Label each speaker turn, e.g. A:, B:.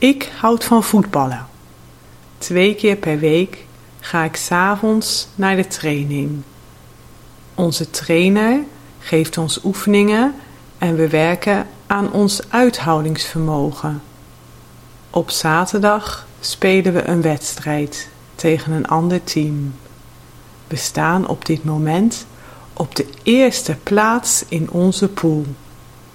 A: Ik houd van voetballen. Twee keer per week ga ik s'avonds naar de training. Onze trainer geeft ons oefeningen en we werken aan ons uithoudingsvermogen. Op zaterdag spelen we een wedstrijd tegen een ander team. We staan op dit moment op de eerste plaats in onze pool.